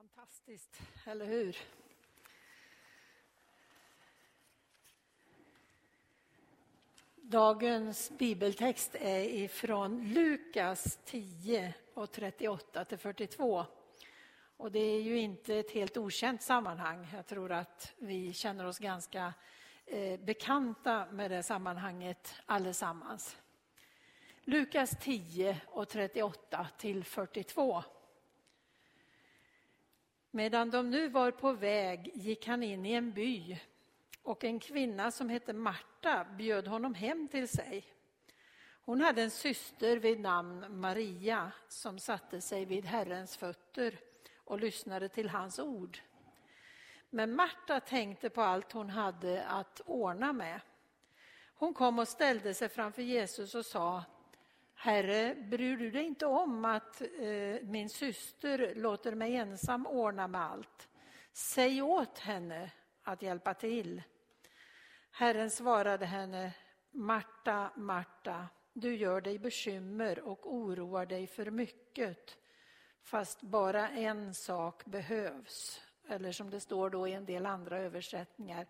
Fantastiskt, eller hur? Dagens bibeltext är ifrån Lukas 10 och 38 till 42. Och det är ju inte ett helt okänt sammanhang. Jag tror att vi känner oss ganska eh, bekanta med det sammanhanget allesammans. Lukas 10 och 38 till 42. Medan de nu var på väg gick han in i en by och en kvinna som hette Marta bjöd honom hem till sig. Hon hade en syster vid namn Maria som satte sig vid Herrens fötter och lyssnade till hans ord. Men Marta tänkte på allt hon hade att ordna med. Hon kom och ställde sig framför Jesus och sa Herre, bryr du dig inte om att eh, min syster låter mig ensam ordna med allt? Säg åt henne att hjälpa till. Herren svarade henne, Marta, Marta, du gör dig bekymmer och oroar dig för mycket, fast bara en sak behövs. Eller som det står då i en del andra översättningar,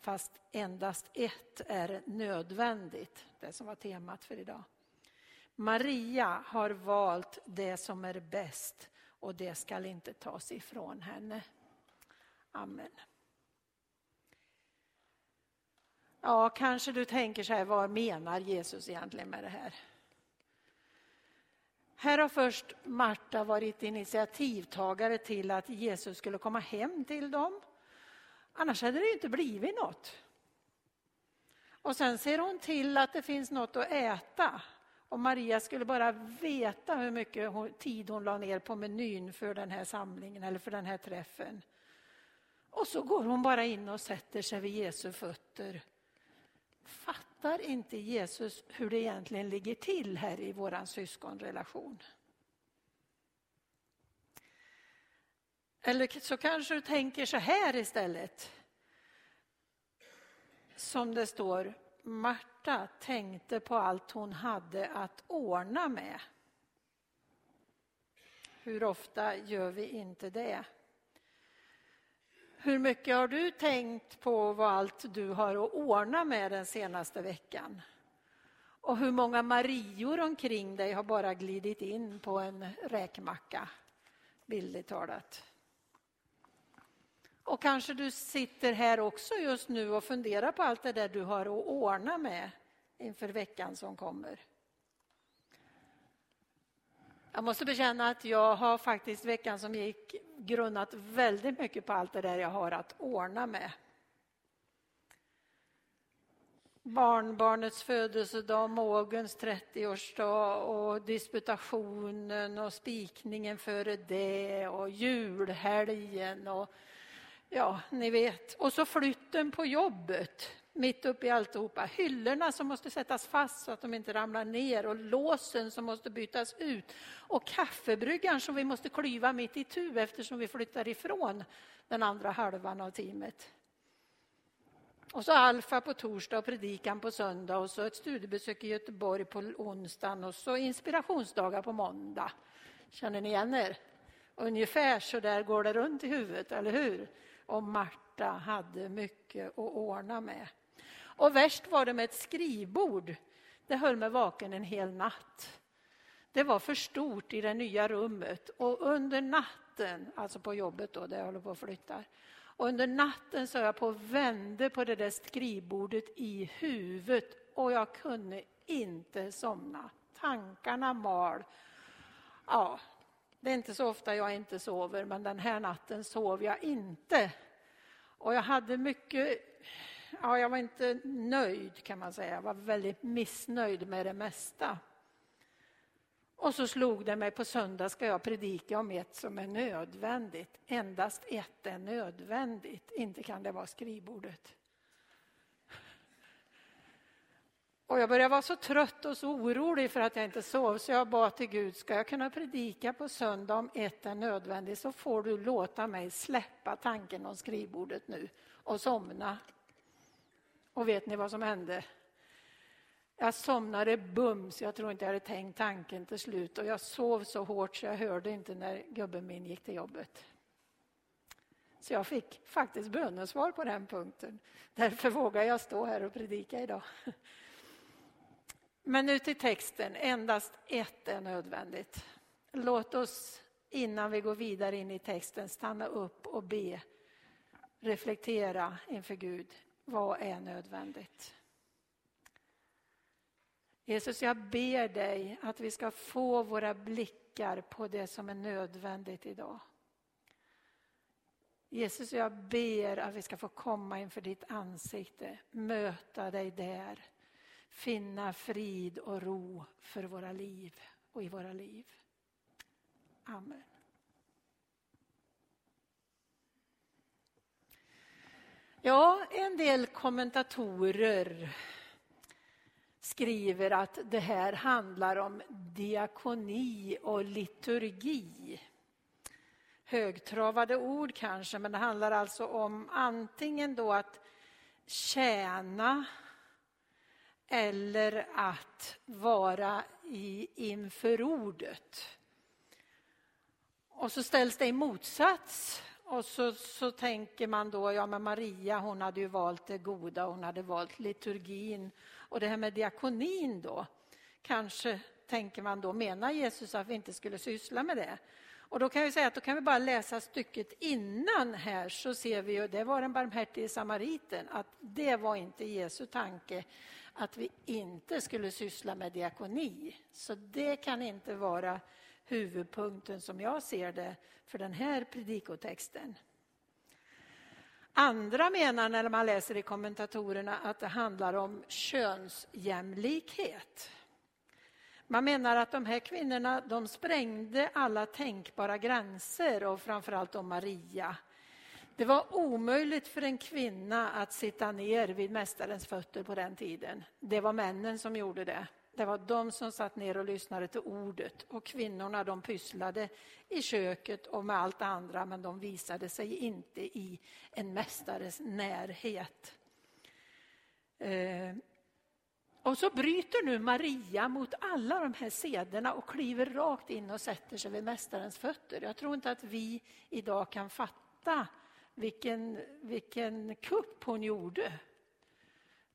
fast endast ett är nödvändigt, det som var temat för idag. Maria har valt det som är bäst och det skall inte tas ifrån henne. Amen. Ja, kanske du tänker så här, vad menar Jesus egentligen med det här? Här har först Marta varit initiativtagare till att Jesus skulle komma hem till dem. Annars hade det ju inte blivit något. Och sen ser hon till att det finns något att äta. Och Maria skulle bara veta hur mycket tid hon la ner på menyn för den här samlingen eller för den här träffen. Och så går hon bara in och sätter sig vid Jesu fötter. Fattar inte Jesus hur det egentligen ligger till här i vår syskonrelation? Eller så kanske du tänker så här istället. Som det står, Marta tänkte på allt hon hade att ordna med. Hur ofta gör vi inte det? Hur mycket har du tänkt på vad allt du har att ordna med den senaste veckan? Och hur många Marior omkring dig har bara glidit in på en räkmacka, bildligt talat? Och kanske du sitter här också just nu och funderar på allt det där du har att ordna med inför veckan som kommer. Jag måste bekänna att jag har faktiskt veckan som gick grunnat väldigt mycket på allt det där jag har att ordna med. Barnbarnets födelsedag, mågens 30-årsdag och disputationen och spikningen före det och julhelgen och Ja, ni vet. Och så flytten på jobbet mitt uppe i alltihopa. Hyllorna som måste sättas fast så att de inte ramlar ner och låsen som måste bytas ut. Och kaffebryggaren som vi måste klyva mitt i tu eftersom vi flyttar ifrån den andra halvan av teamet. Och så Alfa på torsdag och predikan på söndag och så ett studiebesök i Göteborg på onsdagen och så inspirationsdagar på måndag. Känner ni igen er? Ungefär så där går det runt i huvudet, eller hur? Och Marta hade mycket att ordna med. Och värst var det med ett skrivbord. Det höll mig vaken en hel natt. Det var för stort i det nya rummet och under natten, alltså på jobbet då, där jag håller på att flytta. Och under natten så jag på och vände på det där skrivbordet i huvudet och jag kunde inte somna. Tankarna mal. Ja, det är inte så ofta jag inte sover, men den här natten sov jag inte. Och jag hade mycket, ja, jag var inte nöjd kan man säga, jag var väldigt missnöjd med det mesta. Och så slog det mig, på söndag ska jag predika om ett som är nödvändigt. Endast ett är nödvändigt, inte kan det vara skrivbordet. Och jag började vara så trött och så orolig för att jag inte sov så jag bad till Gud, ska jag kunna predika på söndag om ett är nödvändigt så får du låta mig släppa tanken om skrivbordet nu och somna. Och vet ni vad som hände? Jag somnade bums, jag tror inte jag hade tänkt tanken till slut och jag sov så hårt så jag hörde inte när gubben min gick till jobbet. Så jag fick faktiskt bönesvar på den punkten. Därför vågar jag stå här och predika idag. Men nu till texten. Endast ett är nödvändigt. Låt oss innan vi går vidare in i texten stanna upp och be. Reflektera inför Gud. Vad är nödvändigt? Jesus, jag ber dig att vi ska få våra blickar på det som är nödvändigt idag. Jesus, jag ber att vi ska få komma inför ditt ansikte, möta dig där, finna frid och ro för våra liv och i våra liv. Amen. Ja, en del kommentatorer skriver att det här handlar om diakoni och liturgi. Högtravade ord kanske, men det handlar alltså om antingen då att tjäna eller att vara i, inför ordet. Och så ställs det i motsats och så, så tänker man då, ja men Maria hon hade ju valt det goda, hon hade valt liturgin. Och det här med diakonin då, kanske tänker man då, menar Jesus att vi inte skulle syssla med det? Och då kan vi säga att då kan vi bara läsa stycket innan här så ser vi ju, det var den barmhärtige samariten, att det var inte Jesu tanke att vi inte skulle syssla med diakoni. Så det kan inte vara huvudpunkten som jag ser det för den här predikotexten. Andra menar när man läser i kommentatorerna att det handlar om könsjämlikhet. Man menar att de här kvinnorna de sprängde alla tänkbara gränser och framförallt om Maria. Det var omöjligt för en kvinna att sitta ner vid Mästarens fötter på den tiden. Det var männen som gjorde det. Det var de som satt ner och lyssnade till ordet och kvinnorna de pysslade i köket och med allt andra men de visade sig inte i en mästares närhet. Eh, och så bryter nu Maria mot alla de här sederna och kliver rakt in och sätter sig vid Mästarens fötter. Jag tror inte att vi idag kan fatta vilken, vilken kupp hon gjorde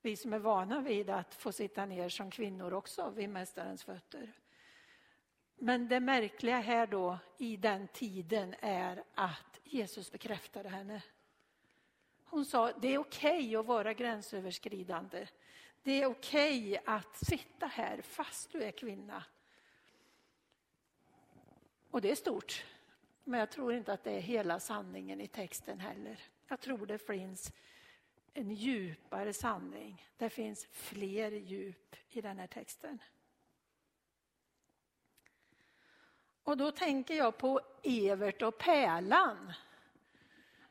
vi som är vana vid att få sitta ner som kvinnor också vid Mästarens fötter. Men det märkliga här då i den tiden är att Jesus bekräftade henne. Hon sa det är okej okay att vara gränsöverskridande. Det är okej okay att sitta här fast du är kvinna. Och det är stort. Men jag tror inte att det är hela sanningen i texten heller. Jag tror det finns en djupare sanning. Det finns fler djup i den här texten. Och då tänker jag på Evert och Pärlan.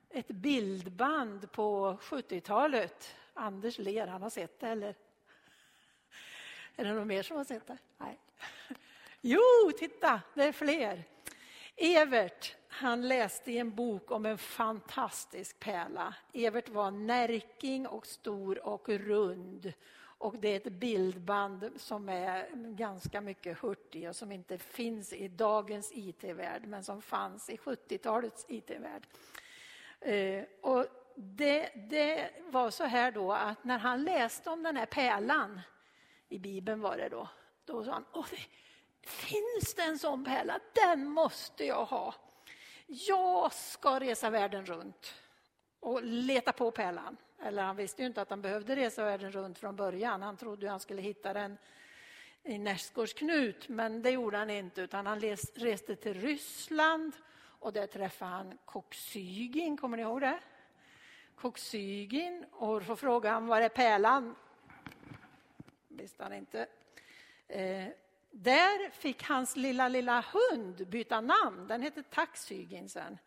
Ett bildband på 70-talet. Anders ler, han har sett det eller? Är det någon mer som har sett det? Nej. Jo, titta, det är fler. Evert, han läste i en bok om en fantastisk pärla. Evert var närking och stor och rund. Och det är ett bildband som är ganska mycket hurtig och som inte finns i dagens IT-värld men som fanns i 70-talets IT-värld. Eh, och det, det, var så här då att när han läste om den här pärlan, i Bibeln var det då, då sa han Åh, finns det en sån pärla? Den måste jag ha jag ska resa världen runt och leta på pärlan. Eller han visste ju inte att han behövde resa världen runt från början. Han trodde att han skulle hitta den i Närsgårdsknut, men det gjorde han inte. Utan han reste till Ryssland och där träffade han Koksygin, kommer ni ihåg det? Koksygin och så frågade han var är pärlan? Visste han inte. Eh, där fick hans lilla, lilla hund byta namn. Den hette Taxhygin sen.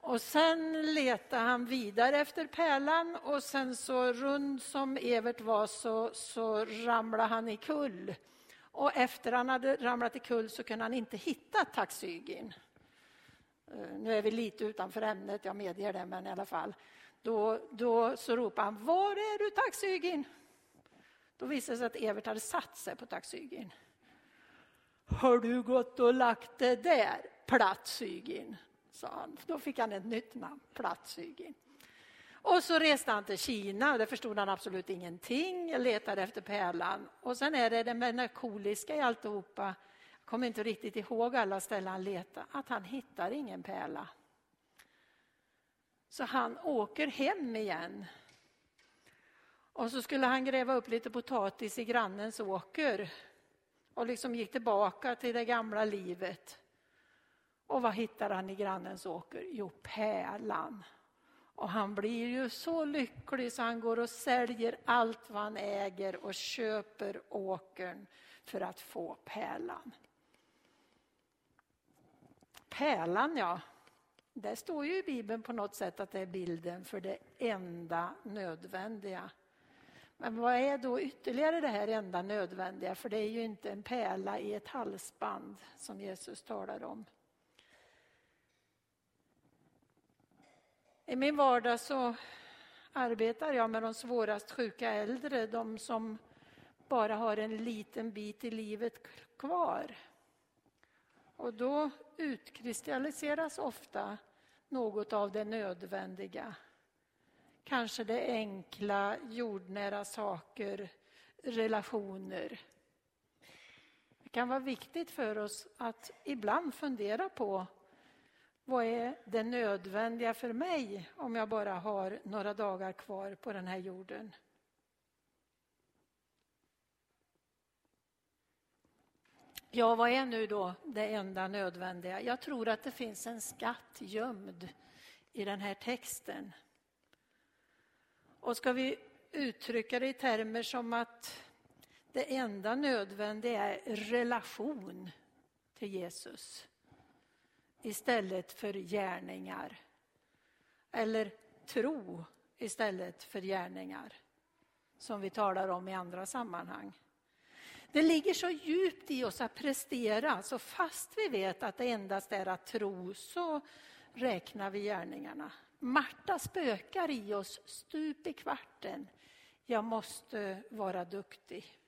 Och sen letade han vidare efter pärlan och sen så rund som Evert var så, så ramlade han i kull. Och efter han hade ramlat i kull så kunde han inte hitta Taxhygin. Eh, nu är vi lite utanför ämnet, jag medger det, men i alla fall. Då, då så ropade han, var är du Taxhygin? Då visade det sig att Evert hade satt sig på taxygin. Har du gått och lagt det där, plattsygin? sa han. Då fick han ett nytt namn, Plattsygin. Och så reste han till Kina, Där förstod han absolut ingenting, letade efter pärlan. Och sen är det det melankoliska i alltihopa, jag kommer inte riktigt ihåg alla ställen han letade, att han hittar ingen pärla. Så han åker hem igen. Och så skulle han gräva upp lite potatis i grannens åker och liksom gick tillbaka till det gamla livet. Och vad hittar han i grannens åker? Jo, pärlan. Och han blir ju så lycklig så han går och säljer allt vad han äger och köper åkern för att få pärlan. Pärlan, ja. Det står ju i Bibeln på något sätt att det är bilden för det enda nödvändiga. Men vad är då ytterligare det här enda nödvändiga? För det är ju inte en pärla i ett halsband som Jesus talar om. I min vardag så arbetar jag med de svårast sjuka äldre, de som bara har en liten bit i livet kvar. Och då utkristalliseras ofta något av det nödvändiga. Kanske det enkla, jordnära saker, relationer. Det kan vara viktigt för oss att ibland fundera på vad är det nödvändiga för mig om jag bara har några dagar kvar på den här jorden? Ja, vad är nu då det enda nödvändiga? Jag tror att det finns en skatt gömd i den här texten. Och ska vi uttrycka det i termer som att det enda nödvändiga är relation till Jesus istället för gärningar. Eller tro istället för gärningar, som vi talar om i andra sammanhang. Det ligger så djupt i oss att prestera, så fast vi vet att det endast är att tro så räknar vi gärningarna. Marta spökar i oss stup i kvarten. Jag måste vara duktig.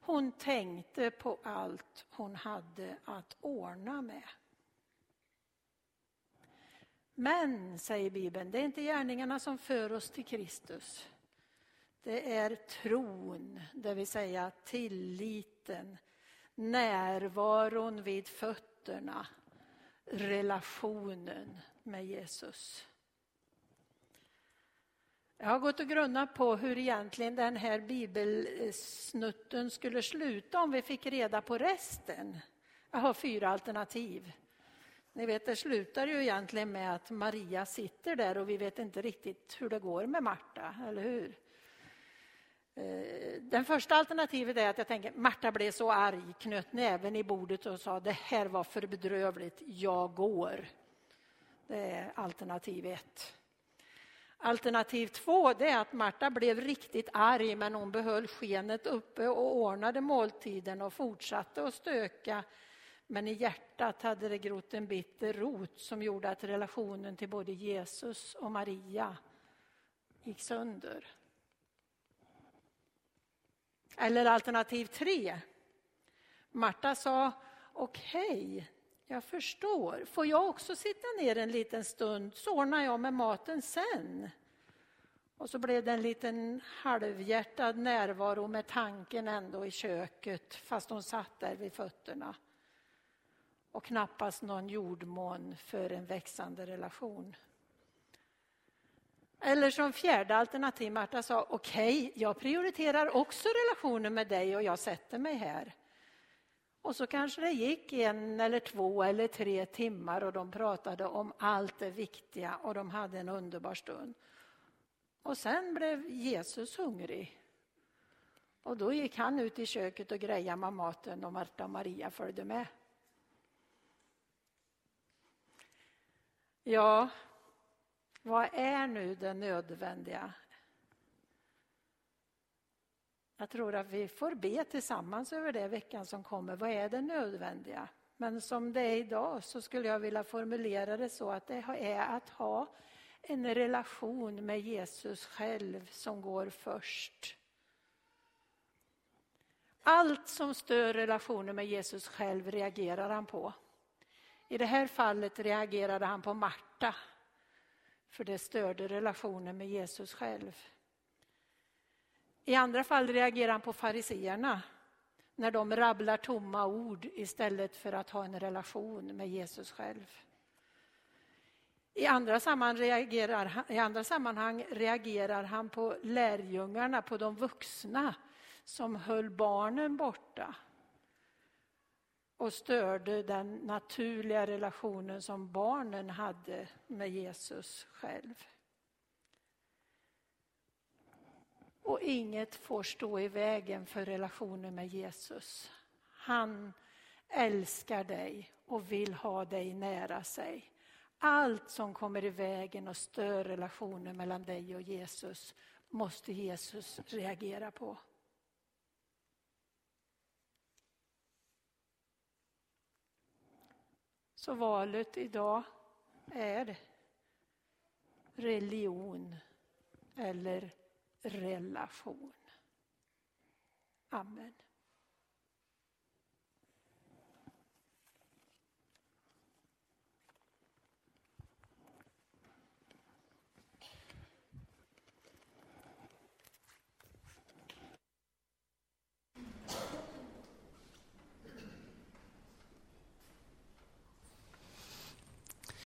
Hon tänkte på allt hon hade att ordna med. Men, säger Bibeln, det är inte gärningarna som för oss till Kristus. Det är tron, det vill säga tilliten, närvaron vid fötterna, relationen med Jesus. Jag har gått och grunnat på hur egentligen den här bibelsnutten skulle sluta om vi fick reda på resten. Jag har fyra alternativ. Ni vet, det slutar ju egentligen med att Maria sitter där och vi vet inte riktigt hur det går med Marta, eller hur? Eh, den första alternativet är att jag tänker Marta blev så arg, knöt näven i bordet och sa det här var för bedrövligt, jag går. Det är alternativ ett. Alternativ två det är att Marta blev riktigt arg men hon behöll skenet uppe och ordnade måltiden och fortsatte att stöka men i hjärtat hade det grott en bitter rot som gjorde att relationen till både Jesus och Maria gick sönder. Eller alternativ tre. Marta sa okej, okay, jag förstår. Får jag också sitta ner en liten stund så ordnar jag med maten sen. Och så blev det en liten halvhjärtad närvaro med tanken ändå i köket fast hon satt där vid fötterna och knappast någon jordmån för en växande relation. Eller som fjärde alternativ, Marta sa, okej, okay, jag prioriterar också relationen med dig och jag sätter mig här. Och så kanske det gick en eller två eller tre timmar och de pratade om allt det viktiga och de hade en underbar stund. Och sen blev Jesus hungrig. Och då gick han ut i köket och grejade med maten och Marta och Maria följde med. Ja, vad är nu det nödvändiga? Jag tror att vi får be tillsammans över det veckan som kommer. Vad är det nödvändiga? Men som det är idag så skulle jag vilja formulera det så att det är att ha en relation med Jesus själv som går först. Allt som stör relationen med Jesus själv reagerar han på. I det här fallet reagerade han på Marta, för det störde relationen med Jesus själv. I andra fall reagerar han på fariseerna när de rabblar tomma ord istället för att ha en relation med Jesus själv. I andra, reagerar, I andra sammanhang reagerar han på lärjungarna, på de vuxna som höll barnen borta och störde den naturliga relationen som barnen hade med Jesus själv. Och inget får stå i vägen för relationen med Jesus. Han älskar dig och vill ha dig nära sig. Allt som kommer i vägen och stör relationen mellan dig och Jesus måste Jesus reagera på. Så valet idag är religion eller relation. Amen.